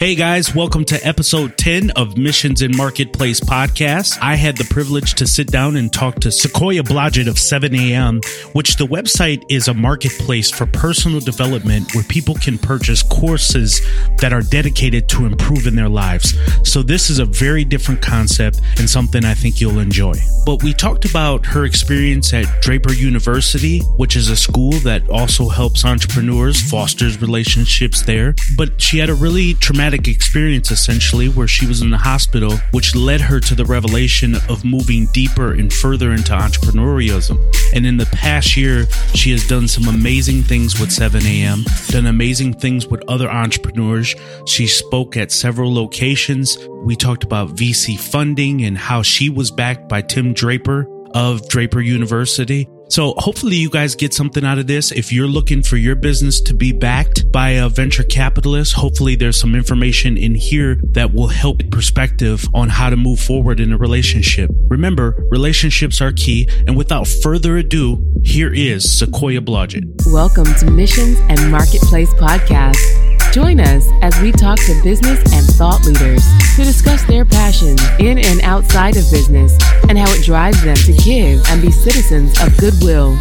Hey guys, welcome to episode 10 of Missions in Marketplace podcast. I had the privilege to sit down and talk to Sequoia Blodgett of 7am, which the website is a marketplace for personal development where people can purchase courses that are dedicated to improving their lives. So this is a very different concept and something I think you'll enjoy. But we talked about her experience at Draper University, which is a school that also helps entrepreneurs, fosters relationships there. But she had a really traumatic traumatic experience essentially where she was in the hospital, which led her to the revelation of moving deeper and further into entrepreneurialism. And in the past year, she has done some amazing things with 7am, done amazing things with other entrepreneurs. She spoke at several locations. We talked about VC funding and how she was backed by Tim Draper of Draper University. So hopefully you guys get something out of this. If you're looking for your business to be backed by a venture capitalist, hopefully there's some information in here that will help perspective on how to move forward in a relationship. Remember, relationships are key. And without further ado, here is Sequoia Blodgett. Welcome to Missions and Marketplace Podcast. Join us as we talk to business and thought leaders to discuss their passions in and outside of business and how it drives them to give and be citizens of goodwill.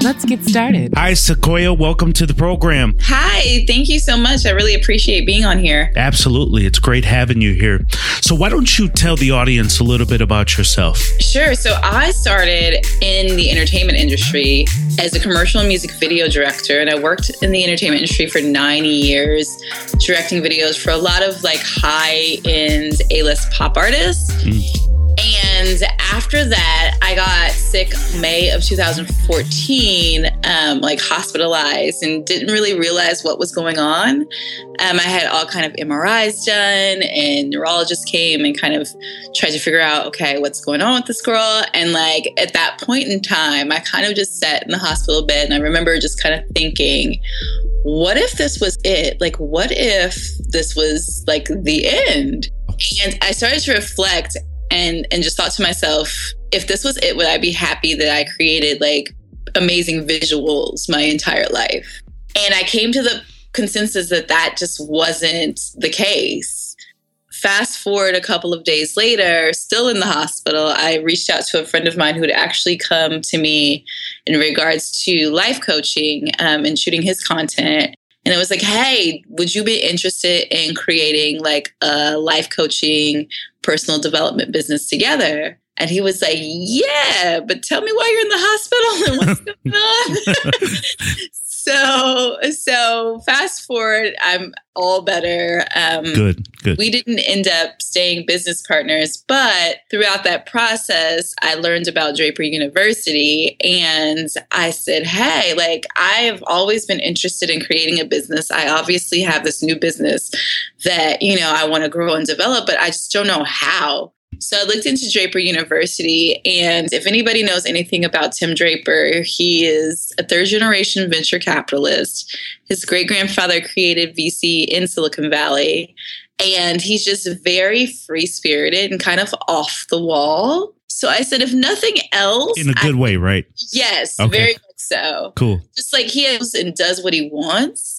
Let's get started. Hi, Sequoia. Welcome to the program. Hi. Thank you so much. I really appreciate being on here. Absolutely. It's great having you here. So, why don't you tell the audience a little bit about yourself? Sure. So, I started in the entertainment industry as a commercial and music video director, and I worked in the entertainment industry for nine years, directing videos for a lot of like high end A list pop artists. Mm. And after that, I got sick May of 2014, um, like hospitalized, and didn't really realize what was going on. Um, I had all kind of MRIs done, and neurologists came and kind of tried to figure out, okay, what's going on with this girl. And like at that point in time, I kind of just sat in the hospital bed, and I remember just kind of thinking, what if this was it? Like, what if this was like the end? And I started to reflect and and just thought to myself, if this was it, would I be happy that I created like amazing visuals my entire life? And I came to the consensus that that just wasn't the case. Fast forward a couple of days later, still in the hospital, I reached out to a friend of mine who had actually come to me in regards to life coaching um, and shooting his content. And it was like, hey, would you be interested in creating like a life coaching personal development business together. And he was like, Yeah, but tell me why you're in the hospital and what's going on. so, so fast forward, I'm all better. Um, good, good. We didn't end up staying business partners, but throughout that process, I learned about Draper University and I said, Hey, like, I've always been interested in creating a business. I obviously have this new business that, you know, I want to grow and develop, but I just don't know how. So I looked into Draper University, and if anybody knows anything about Tim Draper, he is a third generation venture capitalist. His great grandfather created VC in Silicon Valley, and he's just very free spirited and kind of off the wall. So I said, if nothing else, in a good I, way, right? Yes, okay. very much so. Cool. Just like he has and does what he wants.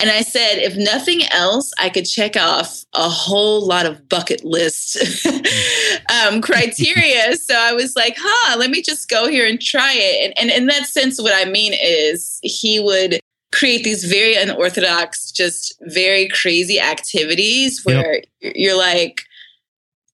And I said, if nothing else, I could check off a whole lot of bucket list um, criteria. so I was like, huh, let me just go here and try it. And, and in that sense, what I mean is he would create these very unorthodox, just very crazy activities where yep. you're like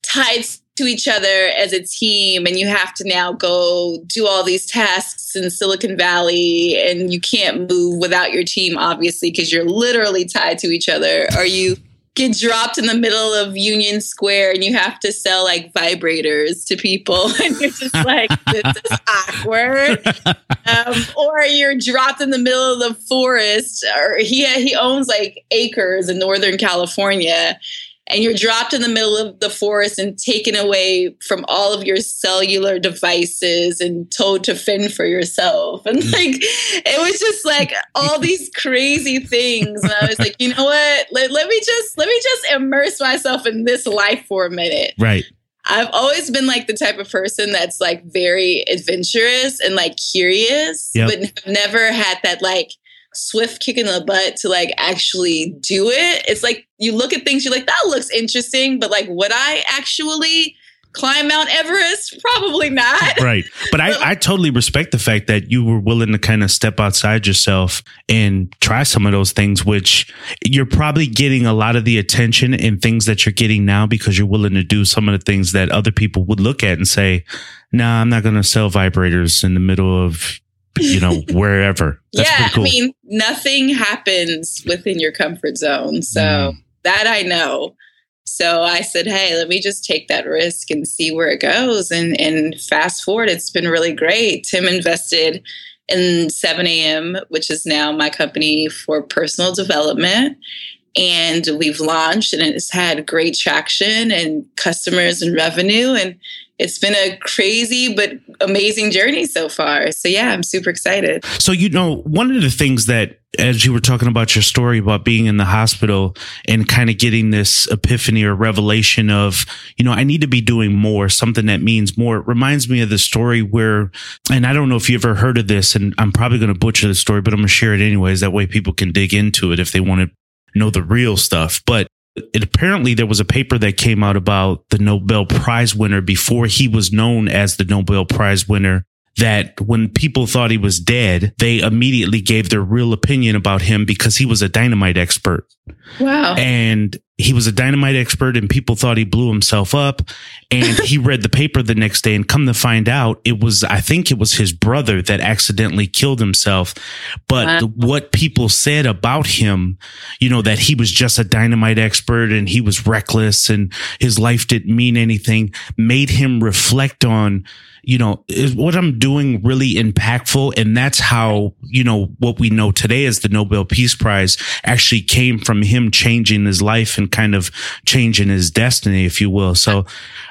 tied to each other as a team and you have to now go do all these tasks in Silicon Valley and you can't move without your team obviously because you're literally tied to each other. Or you get dropped in the middle of Union Square and you have to sell like vibrators to people. And you're just like this is awkward. Um, or you're dropped in the middle of the forest or he he owns like acres in Northern California and you're dropped in the middle of the forest and taken away from all of your cellular devices and told to fend for yourself. And mm. like, it was just like all these crazy things. And I was like, you know what? Let, let me just, let me just immerse myself in this life for a minute. Right. I've always been like the type of person that's like very adventurous and like curious, yep. but never had that like swift kick in the butt to like actually do it. It's like you look at things, you're like, that looks interesting, but like, would I actually climb Mount Everest? Probably not. Right. But I, I totally respect the fact that you were willing to kind of step outside yourself and try some of those things, which you're probably getting a lot of the attention and things that you're getting now because you're willing to do some of the things that other people would look at and say, nah, I'm not going to sell vibrators in the middle of you know, wherever. That's yeah, cool. I mean, nothing happens within your comfort zone. So mm. that I know. So I said, hey, let me just take that risk and see where it goes. And, and fast forward, it's been really great. Tim invested in 7 a.m., which is now my company for personal development. And we've launched and it's had great traction and customers and revenue. And it's been a crazy but amazing journey so far. So yeah, I'm super excited. So you know, one of the things that as you were talking about your story about being in the hospital and kind of getting this epiphany or revelation of, you know, I need to be doing more, something that means more. It reminds me of the story where, and I don't know if you ever heard of this, and I'm probably going to butcher the story, but I'm going to share it anyways. That way people can dig into it if they want to know the real stuff. But it apparently there was a paper that came out about the Nobel Prize winner before he was known as the Nobel Prize winner that when people thought he was dead, they immediately gave their real opinion about him because he was a dynamite expert. Wow. And he was a dynamite expert and people thought he blew himself up. And he read the paper the next day and come to find out it was, I think it was his brother that accidentally killed himself. But wow. the, what people said about him, you know, that he was just a dynamite expert and he was reckless and his life didn't mean anything made him reflect on, you know, is what I'm doing really impactful? And that's how, you know, what we know today as the Nobel Peace Prize actually came from him changing his life and kind of changing his destiny, if you will. So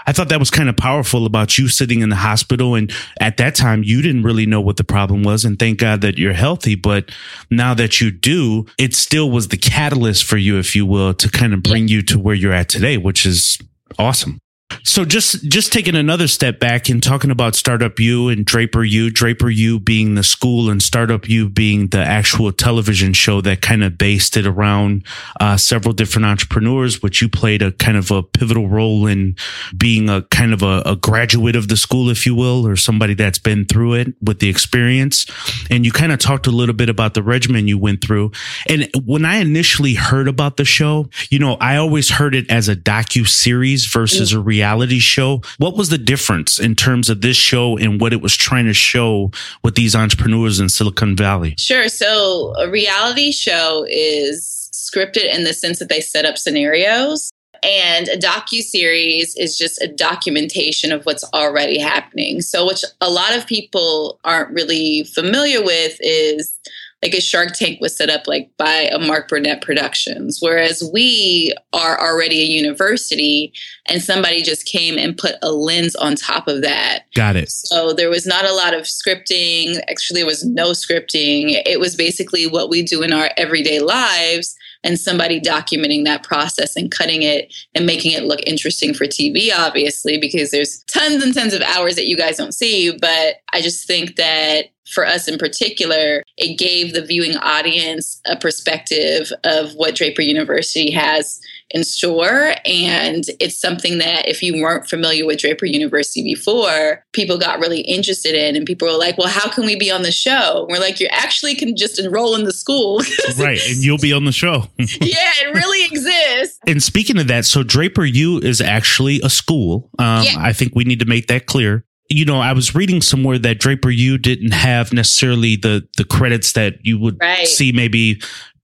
I thought that was kind of powerful about you sitting in the hospital. And at that time, you didn't really know what the problem was. And thank God that you're healthy. But now that you do, it still was the catalyst for you, if you will, to kind of bring you to where you're at today, which is awesome. So just just taking another step back and talking about Startup U and Draper U, Draper U being the school and Startup U being the actual television show that kind of based it around uh, several different entrepreneurs, which you played a kind of a pivotal role in being a kind of a, a graduate of the school, if you will, or somebody that's been through it with the experience. And you kind of talked a little bit about the regimen you went through. And when I initially heard about the show, you know, I always heard it as a docu series versus a reality reality show. What was the difference in terms of this show and what it was trying to show with these entrepreneurs in Silicon Valley? Sure. So a reality show is scripted in the sense that they set up scenarios and a docu series is just a documentation of what's already happening. So, what a lot of people aren't really familiar with is like a Shark Tank was set up like by a Mark Burnett Productions, whereas we are already a university and somebody just came and put a lens on top of that. Got it. So there was not a lot of scripting. Actually, there was no scripting. It was basically what we do in our everyday lives and somebody documenting that process and cutting it and making it look interesting for TV, obviously, because there's tons and tons of hours that you guys don't see. But I just think that for us in particular, it gave the viewing audience a perspective of what Draper University has in store. And it's something that if you weren't familiar with Draper University before, people got really interested in. And people were like, well, how can we be on the show? we're like, you actually can just enroll in the school. right. And you'll be on the show. yeah, it really exists. And speaking of that, so Draper U is actually a school. Um, yeah. I think we need to make that clear you know, I was reading somewhere that Draper U didn't have necessarily the the credits that you would right. see maybe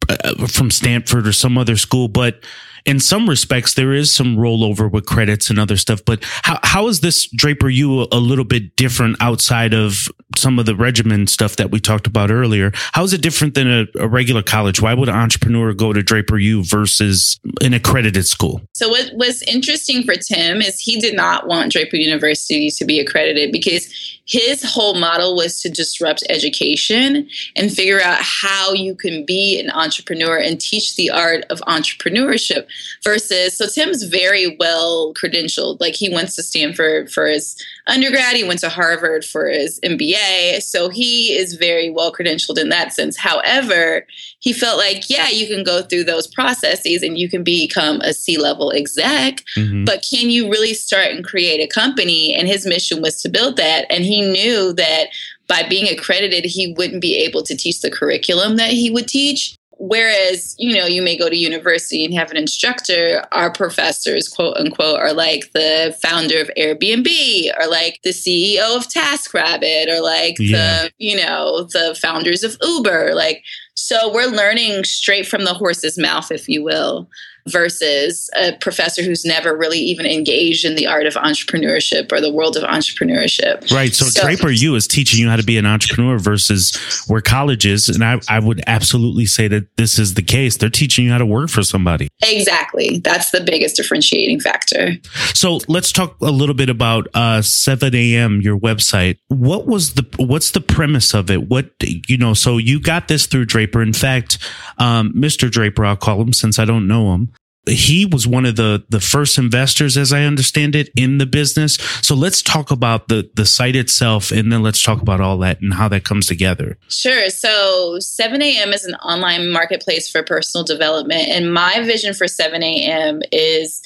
uh, from Stanford or some other school, but in some respects there is some rollover with credits and other stuff. But how how is this Draper U a little bit different outside of some of the regimen stuff that we talked about earlier? How is it different than a, a regular college? Why would an entrepreneur go to Draper U versus an accredited school? So what was interesting for Tim is he did not want Draper University to be accredited because his whole model was to disrupt education and figure out how you can be an entrepreneur and teach the art of entrepreneurship versus so Tim's very well credentialed. Like he went to Stanford for his undergrad, he went to Harvard for his MBA. So he is very well credentialed in that sense. However, he felt like, yeah, you can go through those processes and you can become a C level exec, mm-hmm. but can you really start and create a company? And his mission was to build that. And he knew that by being accredited, he wouldn't be able to teach the curriculum that he would teach. Whereas, you know, you may go to university and have an instructor, our professors, quote unquote, are like the founder of Airbnb or like the CEO of TaskRabbit or like yeah. the, you know, the founders of Uber. Like, so we're learning straight from the horse's mouth, if you will versus a professor who's never really even engaged in the art of entrepreneurship or the world of entrepreneurship. Right. So, so Draper U is teaching you how to be an entrepreneur versus where colleges, and I, I would absolutely say that this is the case. They're teaching you how to work for somebody. Exactly. That's the biggest differentiating factor. So let's talk a little bit about uh, 7 a.m. your website. What was the what's the premise of it? What you know? So you got this through Draper. In fact, um, Mr. Draper, I'll call him since I don't know him he was one of the the first investors as i understand it in the business. So let's talk about the the site itself and then let's talk about all that and how that comes together. Sure. So 7am is an online marketplace for personal development. And my vision for 7am is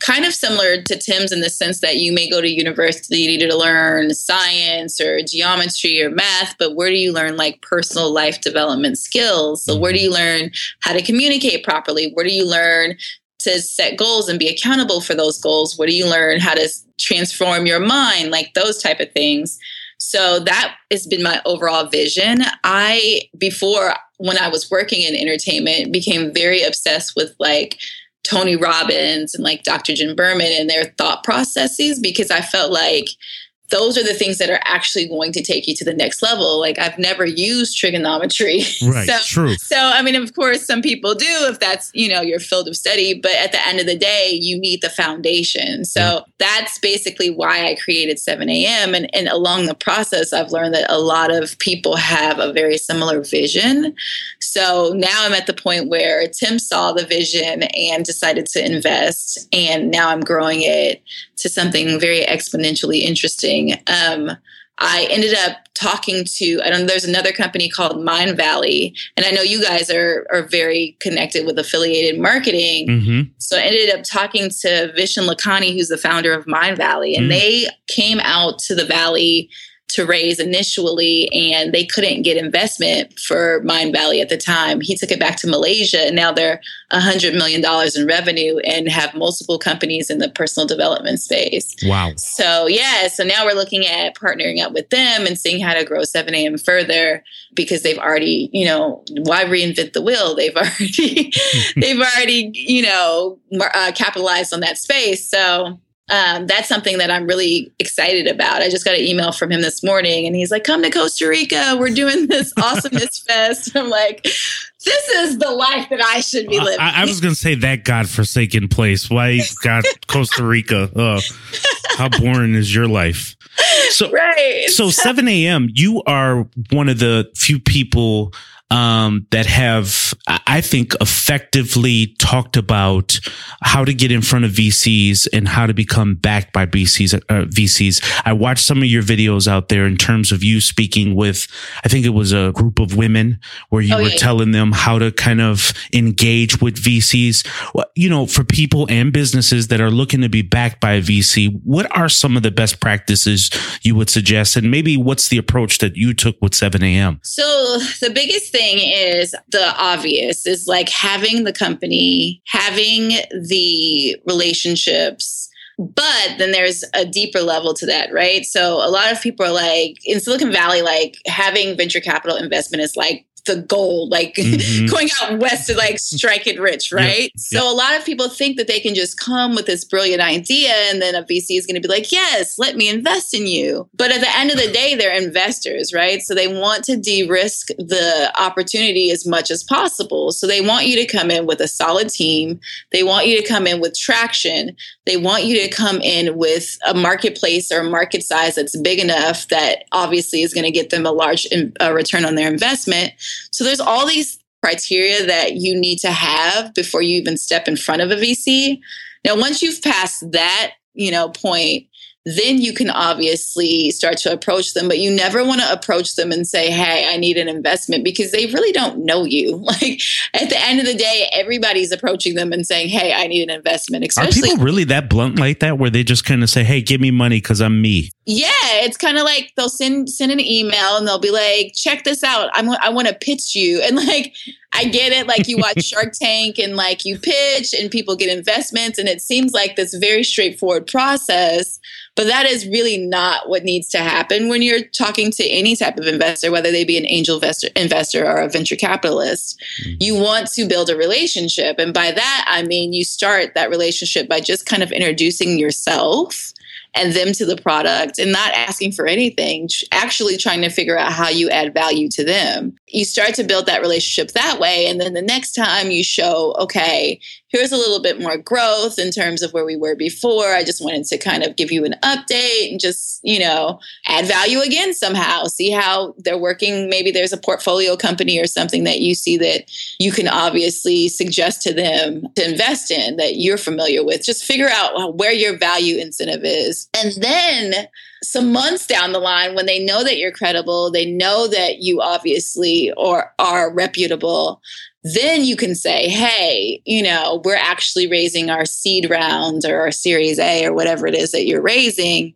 kind of similar to Tim's in the sense that you may go to university to learn science or geometry or math, but where do you learn like personal life development skills? So, where do mm-hmm. you learn how to communicate properly? Where do you learn to set goals and be accountable for those goals? Where do you learn how to transform your mind? Like those type of things. So that has been my overall vision. I, before when I was working in entertainment, became very obsessed with like Tony Robbins and like Dr. Jim Berman and their thought processes because I felt like those are the things that are actually going to take you to the next level. Like I've never used trigonometry. Right. so, true. So I mean, of course, some people do if that's, you know, your field of study, but at the end of the day, you need the foundation. So yeah. that's basically why I created 7 a.m. And, and along the process, I've learned that a lot of people have a very similar vision. So now I'm at the point where Tim saw the vision and decided to invest. And now I'm growing it to something very exponentially interesting. Um, I ended up talking to, I don't know, there's another company called Mindvalley And I know you guys are, are very connected with affiliated marketing. Mm-hmm. So I ended up talking to Vishen Lakhiani, who's the founder of Mindvalley And mm-hmm. they came out to the Valley to raise initially and they couldn't get investment for Mindvalley at the time. He took it back to Malaysia and now they're $100 million in revenue and have multiple companies in the personal development space. Wow. So, yeah, so now we're looking at partnering up with them and seeing how to grow 7am further because they've already, you know, why reinvent the wheel? They've already, they've already, you know, uh, capitalized on that space. So, um, that's something that I'm really excited about. I just got an email from him this morning and he's like, come to Costa Rica. We're doing this awesomeness fest. I'm like, this is the life that I should be living. I, I was going to say that godforsaken place. Why God, Costa Rica? Oh, how boring is your life? So, right. So 7 a.m., you are one of the few people um, that have, I think, effectively talked about how to get in front of VCs and how to become backed by VCs. Uh, VCs. I watched some of your videos out there in terms of you speaking with, I think it was a group of women where you oh, were yeah. telling them how to kind of engage with VCs. You know, for people and businesses that are looking to be backed by a VC, what are some of the best practices you would suggest? And maybe what's the approach that you took with 7 a.m.? So the biggest thing thing is the obvious is like having the company, having the relationships. But then there's a deeper level to that, right? So a lot of people are like in Silicon Valley, like having venture capital investment is like the gold, like mm-hmm. going out west to like strike it rich, right? Yep. So yep. a lot of people think that they can just come with this brilliant idea and then a VC is going to be like, yes, let me invest in you. But at the end of the day, they're investors, right? So they want to de risk the opportunity as much as possible. So they want you to come in with a solid team. They want you to come in with traction. They want you to come in with a marketplace or a market size that's big enough that obviously is going to get them a large uh, return on their investment. So there's all these criteria that you need to have before you even step in front of a VC. Now, once you've passed that, you know, point, then you can obviously start to approach them but you never want to approach them and say hey i need an investment because they really don't know you like at the end of the day everybody's approaching them and saying hey i need an investment especially are people really that blunt like that where they just kind of say hey give me money because i'm me yeah it's kind of like they'll send send an email and they'll be like check this out I'm, i want to pitch you and like I get it. Like you watch Shark Tank and like you pitch and people get investments, and it seems like this very straightforward process. But that is really not what needs to happen when you're talking to any type of investor, whether they be an angel investor, investor or a venture capitalist. Mm-hmm. You want to build a relationship. And by that, I mean you start that relationship by just kind of introducing yourself and them to the product and not asking for anything, actually trying to figure out how you add value to them. You start to build that relationship that way. And then the next time you show, okay, here's a little bit more growth in terms of where we were before. I just wanted to kind of give you an update and just, you know, add value again somehow. See how they're working. Maybe there's a portfolio company or something that you see that you can obviously suggest to them to invest in that you're familiar with. Just figure out where your value incentive is. And then some months down the line when they know that you're credible, they know that you obviously or are reputable, then you can say, hey, you know, we're actually raising our seed rounds or our series A or whatever it is that you're raising.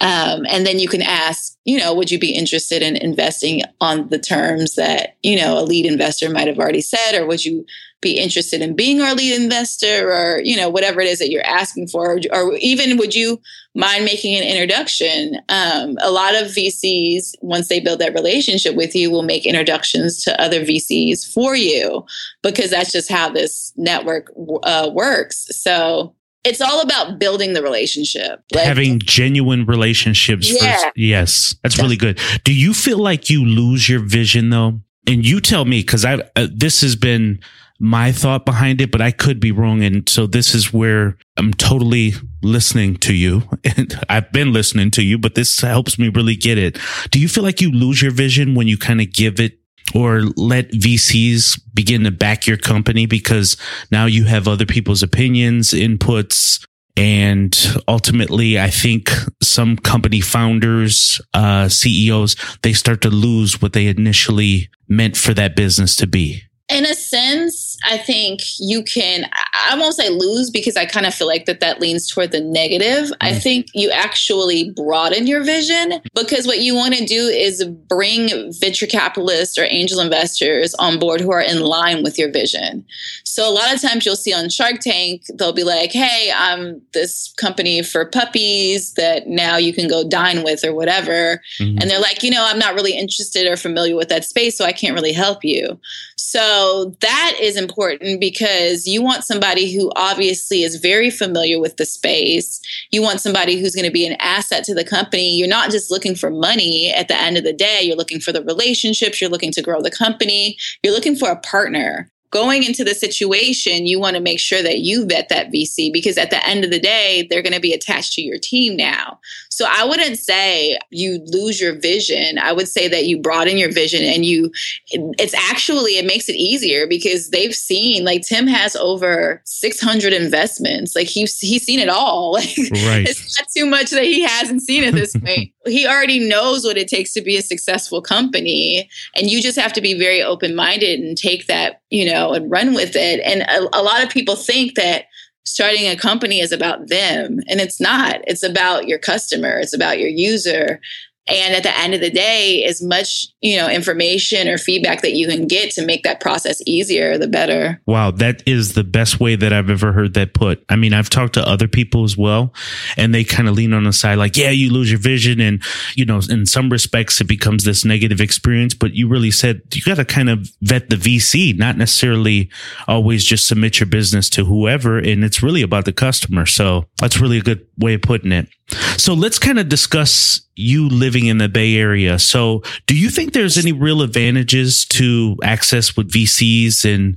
Um, and then you can ask, you know, would you be interested in investing on the terms that, you know, a lead investor might have already said, or would you be interested in being our lead investor or, you know, whatever it is that you're asking for? Or even would you mind making an introduction? Um, a lot of VCs, once they build that relationship with you, will make introductions to other VCs for you because that's just how this network uh, works. So, it's all about building the relationship like, having genuine relationships yeah. First. yes that's really good do you feel like you lose your vision though and you tell me because i uh, this has been my thought behind it but i could be wrong. And so this is where i'm totally listening to you. And i've been listening to you but this helps me really get it. Do you feel like you lose your vision when you kind of give it or let VCs begin to back your company? Because now you have other people's opinions, inputs, and ultimately, I think some company founders, uh, CEOs, they start to lose what they initially meant for that business to be. In a sense, I think you can, I won't say lose because I kind of feel like that that leans toward the negative. Mm. I think you actually broaden your vision because what you want to do is bring venture capitalists or angel investors on board who are in line with your vision. So a lot of times you'll see on Shark Tank, they'll be like, hey, I'm this company for puppies that now you can go dine with or whatever. Mm-hmm. And they're like, you know, I'm not really interested or familiar with that space, so I can't really help you. So that is important because you want somebody who obviously is very familiar with the space. You want somebody who's going to be an asset to the company. You're not just looking for money at the end of the day, you're looking for the relationships, you're looking to grow the company, you're looking for a partner going into the situation, you want to make sure that you vet that VC because at the end of the day, they're going to be attached to your team now. So I wouldn't say you lose your vision. I would say that you broaden your vision and you, it's actually, it makes it easier because they've seen, like Tim has over 600 investments. Like he's, he's seen it all. Like right. it's not too much that he hasn't seen at this point. he already knows what it takes to be a successful company. And you just have to be very open minded and take that, you know, and run with it. And a, a lot of people think that starting a company is about them and it's not. It's about your customer. It's about your user And at the end of the day, as much, you know, information or feedback that you can get to make that process easier, the better. Wow, that is the best way that I've ever heard that put. I mean, I've talked to other people as well, and they kind of lean on the side like, yeah, you lose your vision. And, you know, in some respects, it becomes this negative experience. But you really said you got to kind of vet the VC, not necessarily always just submit your business to whoever. And it's really about the customer. So that's really a good way of putting it. So let's kind of discuss you living in the Bay Area. So do you think there's any real advantages to access with VCs and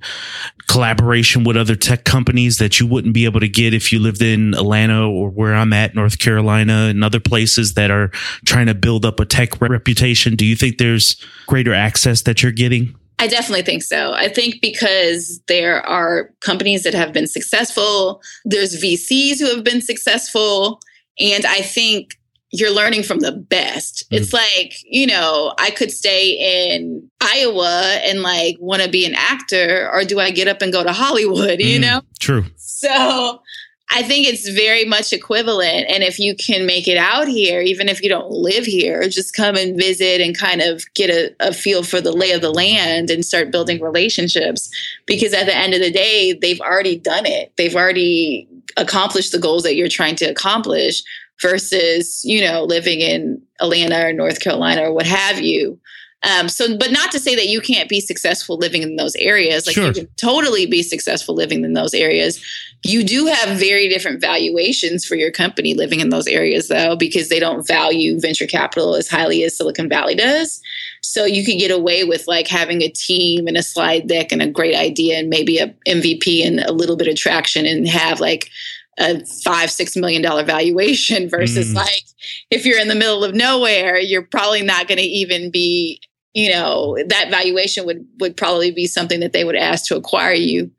collaboration with other tech companies that you wouldn't be able to get if you lived in Atlanta or where I'm at, North Carolina and other places that are trying to build up a tech reputation? Do you think there's greater access that you're getting? I definitely think so. I think because there are companies that have been successful, there's VCs who have been successful. And I think you're learning from the best. Mm. It's like, you know, I could stay in Iowa and like want to be an actor, or do I get up and go to Hollywood, you mm, know? True. So I think it's very much equivalent. And if you can make it out here, even if you don't live here, just come and visit and kind of get a, a, feel for the lay of the land and start building relationships. Because at the end of the day, they've already done it. They've already accomplished the goals that you're trying to accomplish versus, you know, living in Atlanta or North Carolina or what have you. Um, so, but not to say that you can't be successful living in those areas. Like sure. you can totally be successful living in those areas. You do have very different valuations for your company living in those areas, though, because they don't value venture capital as highly as Silicon Valley does. So you could get away with like having a team and a slide deck and a great idea and maybe a MVP and a little bit of traction and have like a five six million dollar valuation versus mm. like if you're in the middle of nowhere you're probably not going to even be you know that valuation would would probably be something that they would ask to acquire you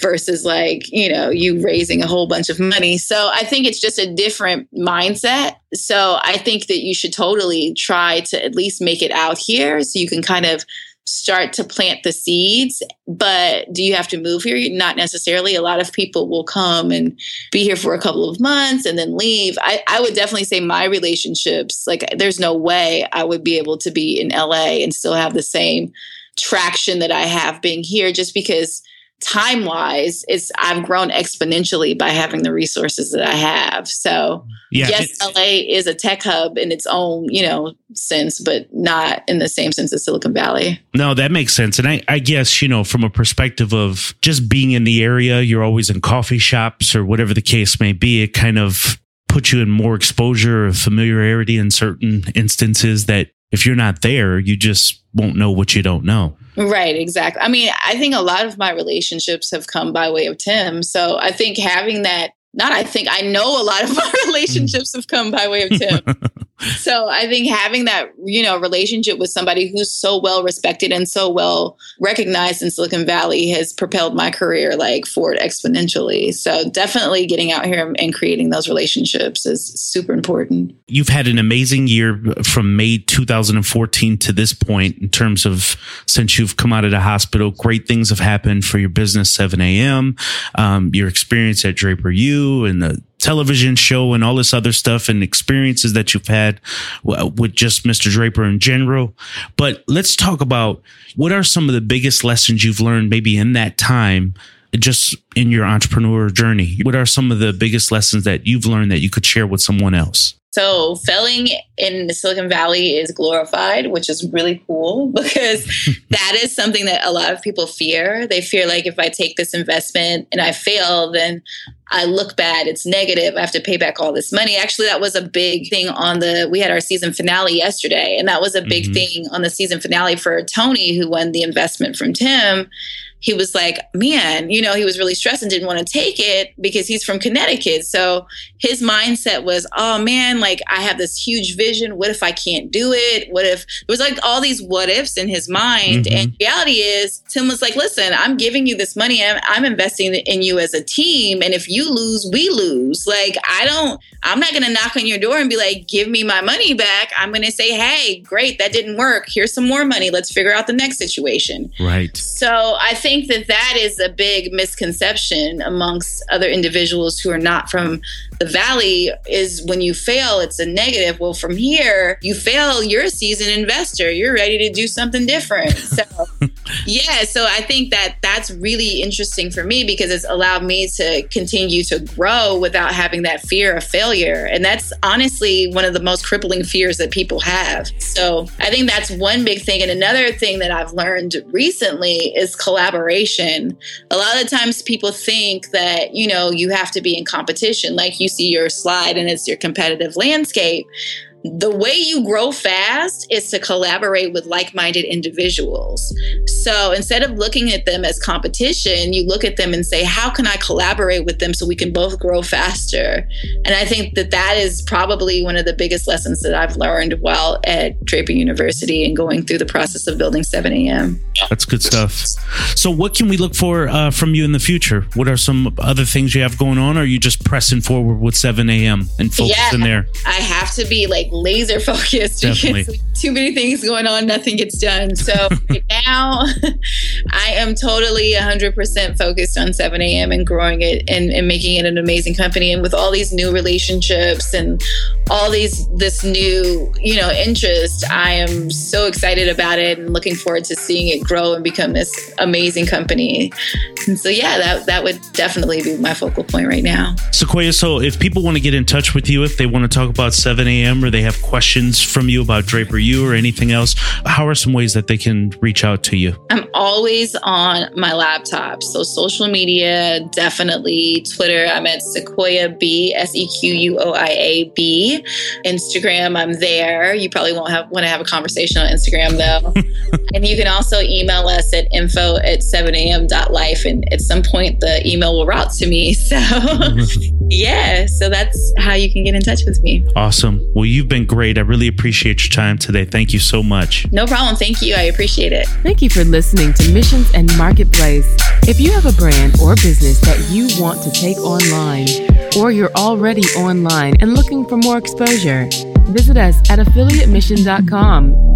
versus like you know you raising a whole bunch of money. So i think it's just a different mindset. So i think that you should totally try to at least make it out here so you can kind of start to plant the seeds. But do you have to move here? Not necessarily. A lot of people will come and be here for a couple of months and then leave. I, I would definitely say my relationships, like, there's no way I would be able to be in LA and still have the same traction that I have being here just because time wise it's i've grown exponentially by having the resources that i have. So yeah, yes la is a tech hub in its own you know sense but not in the same sense as silicon valley. No that makes sense. And i i guess you know from a perspective of just being in the area you're always in coffee shops or whatever the case may be. It kind of puts you in more exposure or familiarity in certain instances that if you're not there you just won't know what you don't know Right, exactly. I mean, I think a lot of my relationships have come by way of Tim. So I think having that, not I think, I know a lot of my relationships have come by way of Tim. so I think having that, you know, relationship with somebody who's so well respected and so well recognized in Silicon Valley has propelled my career like forward exponentially. So definitely getting out here and creating those relationships is super important. You've had an amazing year from May 2014 to this point in terms of since you've come out of the hospital. Great things have happened for your business 7 a.m. Um, your experience at Draper U and the television show and all this other stuff and experiences that you've had with just Mr. Draper in general. But let's talk about what are some of the biggest lessons you've learned maybe in that time just in your entrepreneur journey? What are some of the biggest lessons that you've learned that you could share with someone else? So failing in Silicon Valley is glorified, which is really cool because that is something that a lot of people fear. They fear like if I take this investment and I fail, then I look bad, it's negative, I have to pay back all this money. Actually, that was a big thing on the we had our season finale yesterday, and that was a big mm-hmm. thing on the season finale for Tony who won the investment from Tim he was like, man, you know, he was really stressed and didn't want to take it because he's from Connecticut. So his mindset was, oh man, like I have this huge vision. What if I can't do it? What if there was like all these what ifs in his mind? Mm-hmm. And reality is, Tim was like, listen, I'm giving you this money. I'm, I'm investing in you as a team. And if you lose, we lose. Like, I don't, I'm not going to knock on your door and be like, give me my money back. I'm going to say, hey, great, that didn't work. Here's some more money. Let's figure out the next situation. Right. So I think that that is a big misconception amongst other individuals who are not from the valley is when you fail, it's a negative. Well, from here, you fail, you're a seasoned investor. You're ready to do something different. So, yeah. So I think that that's really interesting for me because it's allowed me to continue to grow without having that fear of failure. And that's honestly one of the most crippling fears that people have. So I think that's one big thing. And another thing that I've learned recently is collaboration. A lot of times people think that, you know, you have to be in competition. Like you see your slide and it's your competitive landscape the way you grow fast is to collaborate with like minded individuals. So instead of looking at them as competition, you look at them and say, how can I collaborate with them so we can both grow faster? And I think that that is probably one of the biggest lessons that I've learned while at Draper University and going through the process of building 7 a.m. That's good stuff. So, what can we look for uh, from you in the future? What are some other things you have going on? Or are you just pressing forward with 7 a.m. and focusing yeah, there? I have to be like laser focused Definitely. because too many things going on, nothing gets done. So right now, I am totally 100% focused on 7 a.m. and growing it and, and making it an amazing company. And with all these new relationships and all these this new you know interest, I am so excited about it and looking forward to seeing it grow and become this amazing company. And so yeah, that that would definitely be my focal point right now. Sequoia, so if people want to get in touch with you, if they want to talk about 7 a.m. or they have questions from you about Draper U or anything else, how are some ways that they can reach out to you? I'm always on my laptop. So social media, definitely Twitter. I'm at Sequoia B, S E Q U O I A B. Instagram, I'm there. You probably won't have want to have a conversation on Instagram though. and you can also email us at info at 7am.life. And at some point the email will route to me. So yeah, so that's how you can get in touch with me. Awesome. Well, you've been great. I really appreciate your time today. Thank you so much. No problem. Thank you. I appreciate it. Thank you for listening to Missions and Marketplace. If you have a brand or business that you want to take online, or you're already online and looking for more exposure, visit us at affiliatemission.com,